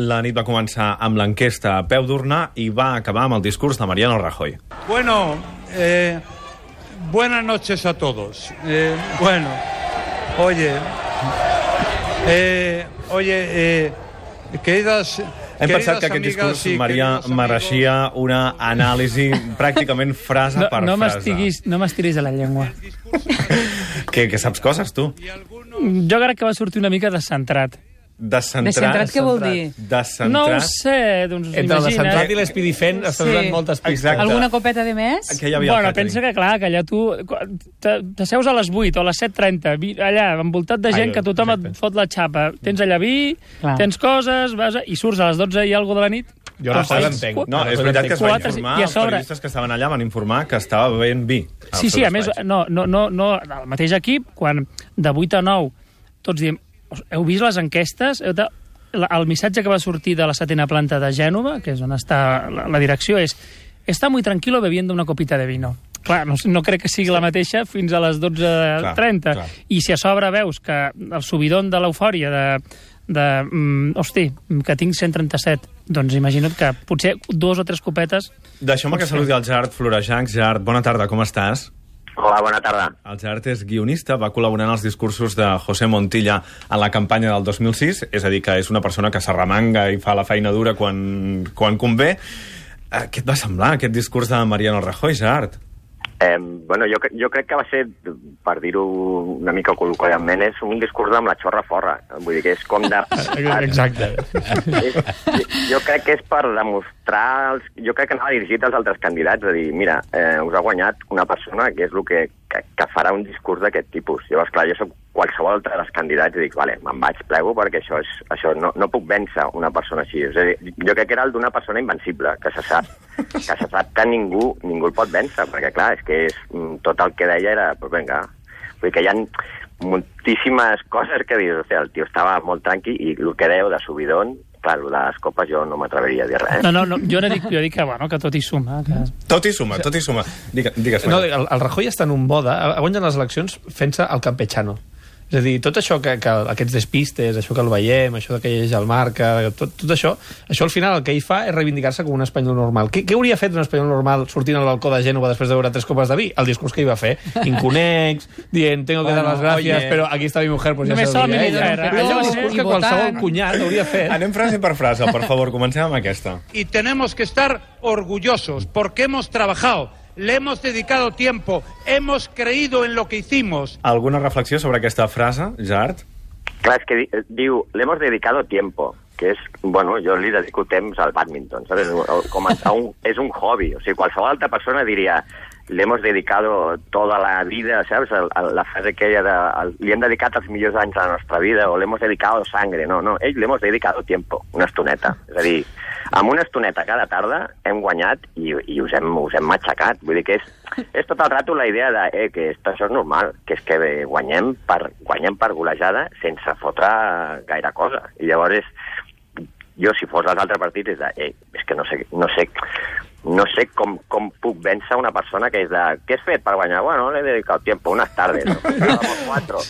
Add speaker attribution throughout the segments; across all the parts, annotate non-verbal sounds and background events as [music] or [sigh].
Speaker 1: La nit va començar amb l'enquesta a peu d'urna i va acabar amb el discurs de Mariano Rajoy.
Speaker 2: Bueno, eh, buenas noches a todos. Eh, bueno, oye, eh, oye, eh, queridas...
Speaker 1: Hem pensat que aquest discurs,
Speaker 2: y
Speaker 1: Maria, mereixia una anàlisi pràcticament frase
Speaker 3: No,
Speaker 1: per
Speaker 3: no
Speaker 1: frase.
Speaker 3: no m'estiris a la llengua.
Speaker 1: Que, que saps coses, tu?
Speaker 3: Jo crec que va sortir una mica descentrat.
Speaker 1: Descentrat.
Speaker 4: Descentrat què vol dir?
Speaker 1: Descentrat.
Speaker 3: No ho sé, doncs us
Speaker 5: Entre el descentrat i l'espidifent està
Speaker 4: Sí.
Speaker 5: donant moltes pistes.
Speaker 1: Exacte.
Speaker 4: Alguna copeta de més?
Speaker 1: Que hi havia
Speaker 3: Bueno, pensa que, clar, que allà tu t'asseus a les 8 o a les 7.30, vi- allà, envoltat de gent
Speaker 1: Ai,
Speaker 3: que tothom
Speaker 1: exacte.
Speaker 3: et fot la xapa. Tens allà vi,
Speaker 4: Clar.
Speaker 3: tens coses, vas a, i surts a les 12 i alguna de la nit.
Speaker 5: Jo
Speaker 3: Ah,
Speaker 5: Rajoy
Speaker 3: sí.
Speaker 5: l'entenc.
Speaker 1: No, és veritat que es va informar, els periodistes que estaven allà van informar que estava bevent vi.
Speaker 3: Sí, sí, a més, no, no, no, no, el mateix equip, quan de 8 a 9 tots diem, heu vist les enquestes? Heu de, el missatge que va sortir de la setena planta de Gènova, que és on està la, la direcció, és està muy tranquilo bebiendo una copita de vino. Clar, no, no crec que sigui la mateixa fins a les 12.30.
Speaker 1: clar.
Speaker 3: I si a sobre veus que el subidon de l'eufòria de, de mm, hosti, que tinc 137, doncs imagina't que potser dos o tres copetes
Speaker 1: Deixeu-me que saludi el Gerard Florejancs. Gerard, bona tarda, com estàs?
Speaker 6: Hola, bona tarda.
Speaker 1: El Gerard és guionista, va col·laborar en els discursos de José Montilla en la campanya del 2006, és a dir, que és una persona que s'arremanga i fa la feina dura quan, quan convé. Eh, què et va semblar, aquest discurs de Mariano Rajoy, Gerard?
Speaker 6: Eh, bueno, jo, jo crec que va ser, per dir-ho una mica col·loquialment, és un discurs amb la xorra forra. Vull dir que és com de... [laughs]
Speaker 5: Exacte.
Speaker 6: és, jo crec que és per demostrar... Els, jo crec que anava dirigit als altres candidats, a dir, mira, eh, us ha guanyat una persona que és el que, que, que farà un discurs d'aquest tipus. Llavors, clar, jo soc qualsevol altre dels candidats i dic, vale, me'n vaig, plego, perquè això és, això no, no puc vèncer una persona així. És a dir, jo crec que era el d'una persona invencible, que se sap que se sap que ningú, ningú el pot vèncer, perquè clar, és que és, mm, tot el que deia era, pues vinga, vull dir que hi ha moltíssimes coses que dius, o sigui, el tio estava molt tranqui i el que deu de subidon, clar, el de les copes jo no m'atreveria a dir res.
Speaker 3: No, no, no jo, no dic, jo dic que, bueno, que tot hi suma. Que...
Speaker 1: Tot hi suma, tot hi suma. Digue, digues,
Speaker 5: No, el, el Rajoy està en un mode, ha guanyat les eleccions fent-se el campechano. És a dir, tot això que, que aquests despistes, això que el veiem, això que llegeix el marca, tot, tot això, això al final el que ell fa és reivindicar-se com un espanyol normal. Què, què hauria fet un espanyol normal sortint al balcó de Gènova després de veure tres copes de vi? El discurs que ell va fer. Inconex, dient, tengo que
Speaker 3: Bueno,
Speaker 5: dar las gracias,
Speaker 3: oye.
Speaker 5: però aquí està mi mujer, pues ja
Speaker 3: Només
Speaker 5: se lo ella. Allò és un
Speaker 3: Allò
Speaker 5: discurs que qualsevol
Speaker 4: votant.
Speaker 5: cunyat hauria [laughs] fet.
Speaker 1: Anem frase per frase, per favor, comencem amb aquesta.
Speaker 2: Y tenemos que estar orgullosos porque hemos trabajado, le hemos dedicado tiempo, hemos creído en lo que hicimos.
Speaker 1: Alguna reflexió sobre aquesta frase, Gerard?
Speaker 6: Clar, és que di, diu, le hemos dedicado tiempo, que és, bueno, jo li dedico temps al badminton, saps? Com a, a un, és un hobby, o sigui, qualsevol altra persona diria le hemos dedicado toda la vida, saps? El, el, la frase aquella de el, li hem dedicat els millors anys de la nostra vida o le hemos dedicado sangre, no, no, ell le hemos dedicado tiempo, una estoneta, és a dir, amb una estoneta cada tarda hem guanyat i, i us, hem, us hem matxacat, vull dir que és, és tot el rato la idea de eh, que esto, això és normal, que és que bé, guanyem per, guanyem per golejada sense fotre gaire cosa, i llavors és, jo si fos als altres partits és de, eh, és que no sé, no sé, no sé com, com puc vèncer una persona que és de, què has fet per guanyar? Bueno, le he dedicado tiempo, unas tardes, ¿no?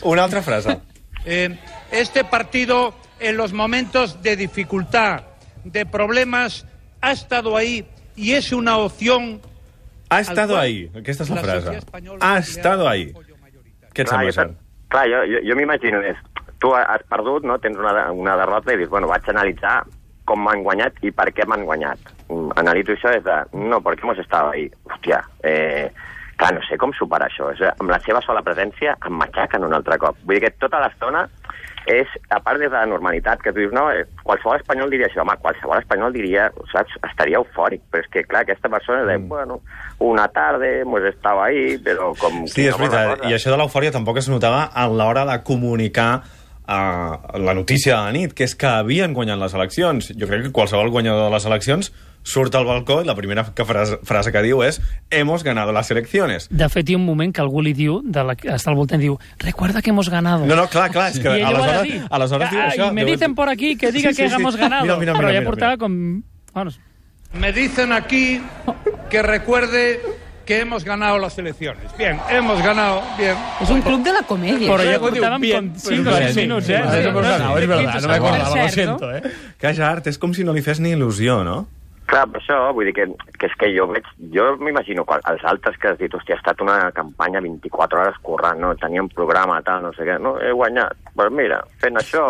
Speaker 6: [laughs]
Speaker 1: Una altra frase.
Speaker 2: Eh, este partido, en los momentos de dificultad, de problemas, ha estado ahí y es una opción.
Speaker 1: Ha estado ahí. Aquesta és la
Speaker 2: la
Speaker 1: frase. Ha estado ahí. Què et
Speaker 6: Clar,
Speaker 1: sembla, Gerard?
Speaker 6: clar, jo, jo, jo m'imagino, és, tu has perdut, no? tens una, una derrota i dius, bueno, vaig a analitzar com m'han guanyat i per què m'han guanyat. Mm, Analitzo això des de, no, perquè hemos estado ahí. Hòstia, eh, clar, no sé com superar això. És, amb la seva sola presència em matxaquen un altre cop. Vull dir que tota l'estona és, a part des de la normalitat, que tu dius, no, eh, qualsevol espanyol diria això, home, qualsevol espanyol diria, saps, estaria eufòric, però és que, clar, aquesta persona mm. bueno, una tarde, hemos estado ahí, però com...
Speaker 1: Sí, és
Speaker 6: una
Speaker 1: veritat. I això de l'eufòria tampoc es notava a l'hora de comunicar uh, la notícia de la nit, que és que havien guanyat les eleccions. Jo crec que qualsevol guanyador de les eleccions surt al balcó i la primera que frase, frase que diu és hemos ganado las elecciones.
Speaker 3: De fet, hi ha un moment que algú li diu, de la, està al voltant, diu recuerda que hemos ganado.
Speaker 1: No, no, clar, clar, és que
Speaker 3: I ell ho ha de
Speaker 1: aleshores,
Speaker 3: dir.
Speaker 1: aleshores diu
Speaker 3: Ah,
Speaker 1: això.
Speaker 3: Y me dicen por aquí que diga
Speaker 1: Sí, sí,
Speaker 3: que
Speaker 1: sí.
Speaker 3: hemos ganado.
Speaker 1: Mira, mira,
Speaker 3: Però
Speaker 1: mira,
Speaker 3: ja
Speaker 1: mira,
Speaker 3: portava
Speaker 1: mira.
Speaker 3: com... Bueno,
Speaker 2: Me dicen aquí que recuerde que hemos ganado las elecciones. Bien, hemos ganado, bien.
Speaker 4: És un club de la comèdia.
Speaker 3: Però ja
Speaker 5: Luego diu,
Speaker 3: portàvem
Speaker 5: bien,
Speaker 3: com
Speaker 5: pero
Speaker 3: 5
Speaker 5: no
Speaker 3: o
Speaker 5: sé
Speaker 3: 6
Speaker 5: si-
Speaker 3: minuts,
Speaker 5: sí,
Speaker 3: eh?
Speaker 5: sí, sí, hemos ganado, es verdad, no me acordaba, lo siento, eh.
Speaker 1: Que Jart, és com si no li fes ni il·lusió, no?
Speaker 6: Clar, per això, vull dir que, que és que jo veig, jo m'imagino els altres que has dit, hòstia, ha estat una campanya 24 hores currant, no? Teníem programa, tal, no sé què, no? He guanyat. Pues mira, fent això,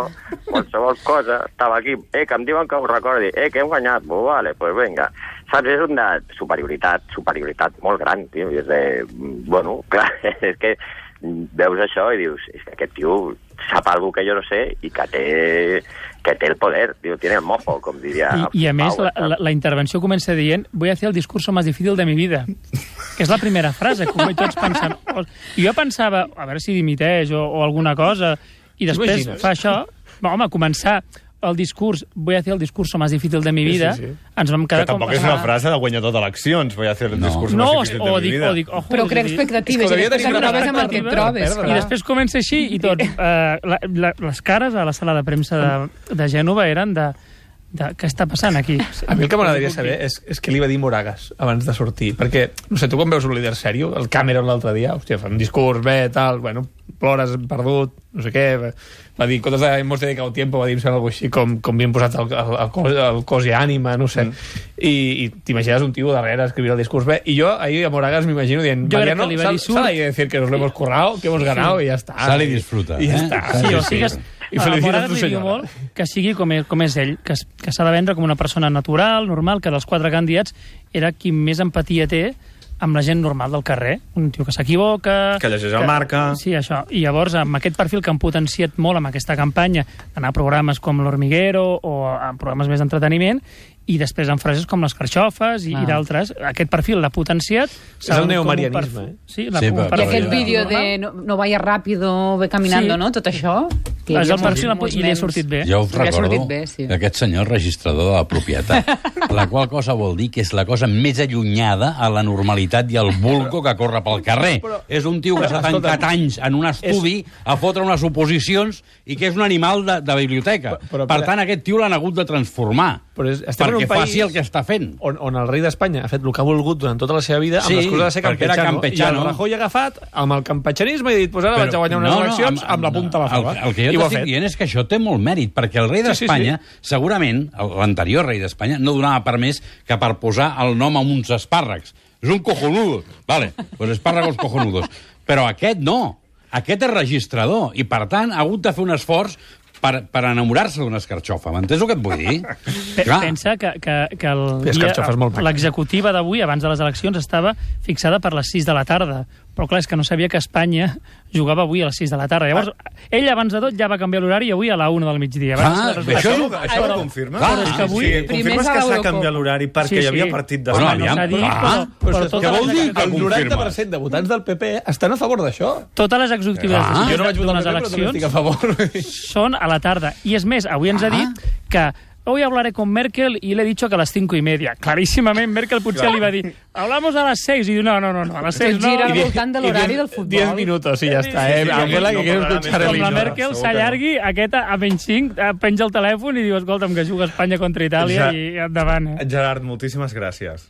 Speaker 6: qualsevol cosa, estava aquí, eh, que em diuen que ho recordi, eh, que hem guanyat, pues vale, pues venga. Saps, és una superioritat, superioritat molt gran, tio, i és de, bueno, [laughs] clar, és que veus això i dius, és que aquest tio sap algo que jo no sé i que té, que té el poder, tio, tiene el mojo, com diria
Speaker 3: I, I a més,
Speaker 6: Pau,
Speaker 3: la, la, la intervenció comença dient voy a hacer el discurso más difícil de mi vida. Que és la primera frase, com i tots pensant... I jo pensava, a veure si dimiteix o, o alguna cosa, i després fa això... No, home, començar el discurs, voy a hacer el discurso más difícil de mi vida,
Speaker 5: sí, sí.
Speaker 3: ens vam
Speaker 1: Que
Speaker 3: quedar
Speaker 1: tampoc
Speaker 3: com...
Speaker 1: és una frase de guanyador d'eleccions, voy a hacer el
Speaker 7: No.
Speaker 1: discurs
Speaker 3: No,
Speaker 1: más difícil de
Speaker 3: o
Speaker 1: mi
Speaker 3: dic,
Speaker 1: vida.
Speaker 3: o dic, ojo,
Speaker 4: Però crea
Speaker 3: dir-
Speaker 4: expectatives
Speaker 5: És que
Speaker 4: i després et
Speaker 5: una
Speaker 4: trobes amb el que et trobes.
Speaker 3: I després comença així i tot. [laughs] Eh, la, la, les cares a la sala de premsa de, de Gènova eren de, de... Què està passant aquí?
Speaker 5: A mi el que m'agradaria saber és, és què li va dir Moragas abans de sortir. Perquè, no sé, tu quan veus un líder sèrio, el Cameron l'altre dia, hòstia, fa un discurs, bé, tal, bueno, plores, perdut, no sé què, va dir, coses de hemos dedicado tiempo, va dir alguna cosa així, com, com bien posat el, el, el, cos, el cos i ànima, no sé. Mm. I, i t'imagines un tio darrere escrivint el discurs bé. I jo ahir a Moragas m'imagino dient,
Speaker 3: Jo
Speaker 5: Mariano, sal, sal ahí a decir que nos lo hemos currado, que hemos ganado, i ja està.
Speaker 7: Sal i disfruta,
Speaker 5: I ja
Speaker 7: eh?
Speaker 5: està.
Speaker 7: Sal
Speaker 3: Sí,
Speaker 7: Sí,
Speaker 3: o
Speaker 7: sí.
Speaker 3: Que,
Speaker 5: I
Speaker 3: a
Speaker 5: felicitats
Speaker 3: Moragas
Speaker 5: a tu,
Speaker 3: li diu
Speaker 5: senyora.
Speaker 3: molt que sigui com és, com és ell, que, que s'ha de vendre com una persona natural, normal, que dels quatre candidats era qui més empatia té amb la gent normal del carrer. Un tio que s'equivoca...
Speaker 1: Que llegeix el Marca.
Speaker 3: Sí, això. I llavors, amb aquest perfil que han potenciat molt amb aquesta campanya, anar a programes com l'Hormiguero o a programes més d'entreteniment, i després amb frases com les carxofes i,
Speaker 4: Ah.
Speaker 3: i d'altres. Aquest perfil l'ha potenciat.
Speaker 5: el
Speaker 3: com un
Speaker 5: neomarianisme,
Speaker 3: perfil-
Speaker 5: eh?
Speaker 3: Sí, la,
Speaker 7: Sí,
Speaker 4: I aquest vídeo de no, no vaya rápido, ve caminando,
Speaker 3: Sí.
Speaker 4: no? Tot això. Que hi
Speaker 3: És
Speaker 4: havia
Speaker 3: el
Speaker 4: molts- molts
Speaker 3: i li ha sortit bé.
Speaker 7: Jo
Speaker 4: ha
Speaker 7: recordo
Speaker 4: sortit bé, sí.
Speaker 7: que aquest senyor és registrador de la propietat, [laughs] la qual cosa vol dir que és la cosa més allunyada a la normalitat i al vulco que corre pel carrer. és un tio que s'ha tancat anys en un estudi a fotre unes oposicions i que és un animal de, de biblioteca.
Speaker 5: Però- però,
Speaker 7: per tant, aquest tio l'han hagut de transformar
Speaker 5: Però és- estem en
Speaker 7: perquè
Speaker 5: un país-
Speaker 7: faci el que està fent.
Speaker 5: on, on el rei d'Espanya ha fet el que ha volgut durant tota la seva vida amb
Speaker 7: Sí,
Speaker 5: l'excusa de ser campechano,
Speaker 7: campechano.
Speaker 5: i el Rajoy ha agafat amb el campetxanisme i ha dit, pues ara vaig a guanyar unes eleccions amb, la punta a la fava.
Speaker 7: El, el que jo t'estic dient és que això té molt mèrit, perquè el rei
Speaker 5: Sí, sí,
Speaker 7: d'Espanya, segurament, l'anterior rei d'Espanya, no donava per més que per posar el nom a uns espàrrecs. És un cojonudo. Vale, pues espàrregos cojonudos. Però aquest no. Aquest és registrador i, per tant, ha hagut de fer un esforç per, per enamorar-se d'una escarxofa. M'entens el que et vull dir? [laughs]
Speaker 3: Pe
Speaker 7: Clar.
Speaker 3: Pensa que, que, que el dia- l'executiva d'avui, abans de les eleccions, estava fixada per les 6 de la tarda. Però clar, és que no sabia que Espanya jugava avui a les 6 de la tarda. Llavors, ell abans de tot ja va canviar l'horari i avui a la 1 del migdia. Abans de
Speaker 7: bé, això
Speaker 1: Això
Speaker 3: Però-
Speaker 1: ho confirma?
Speaker 3: Però és que avui-
Speaker 1: Sí, confirmes que
Speaker 4: s'ha
Speaker 1: canviat l'horari perquè
Speaker 3: Sí,
Speaker 1: hi havia
Speaker 3: sí.
Speaker 1: partit
Speaker 7: Bueno,
Speaker 1: d'Espanya.
Speaker 3: no
Speaker 7: aviam,
Speaker 3: s'ha dit,
Speaker 7: clar.
Speaker 3: però, però,
Speaker 7: què vol
Speaker 3: les-
Speaker 7: dir que
Speaker 5: El
Speaker 7: confirma?
Speaker 5: 90% de votants del PP estan a favor d'això.
Speaker 3: Totes les executives
Speaker 7: Ah.
Speaker 5: jo no vaig votar al PP, però també estic a
Speaker 3: eleccions
Speaker 5: favor.
Speaker 3: són a la tarda. I és més, avui ens ha
Speaker 7: Ah.
Speaker 3: dit que hoy hablaré con Merkel y le he dicho que a las cinco y media. Claríssimament, Merkel potser li va dir hablamos a las seis. I diu, no, no, no, no a les seis no.
Speaker 4: gira al voltant de l'horari del futbol.
Speaker 5: 10 minutos i ja està, eh?
Speaker 1: Sí, sí,
Speaker 5: Abuela,
Speaker 1: no
Speaker 5: que
Speaker 1: pararà
Speaker 5: escuchar el
Speaker 3: com la. Merkel s'allargui, aquest a menys 5 penja el telèfon i diu, escolta'm, que juga Espanya contra Itàlia
Speaker 1: Ja.
Speaker 3: i endavant. Eh?
Speaker 1: Gerard, moltíssimes gràcies.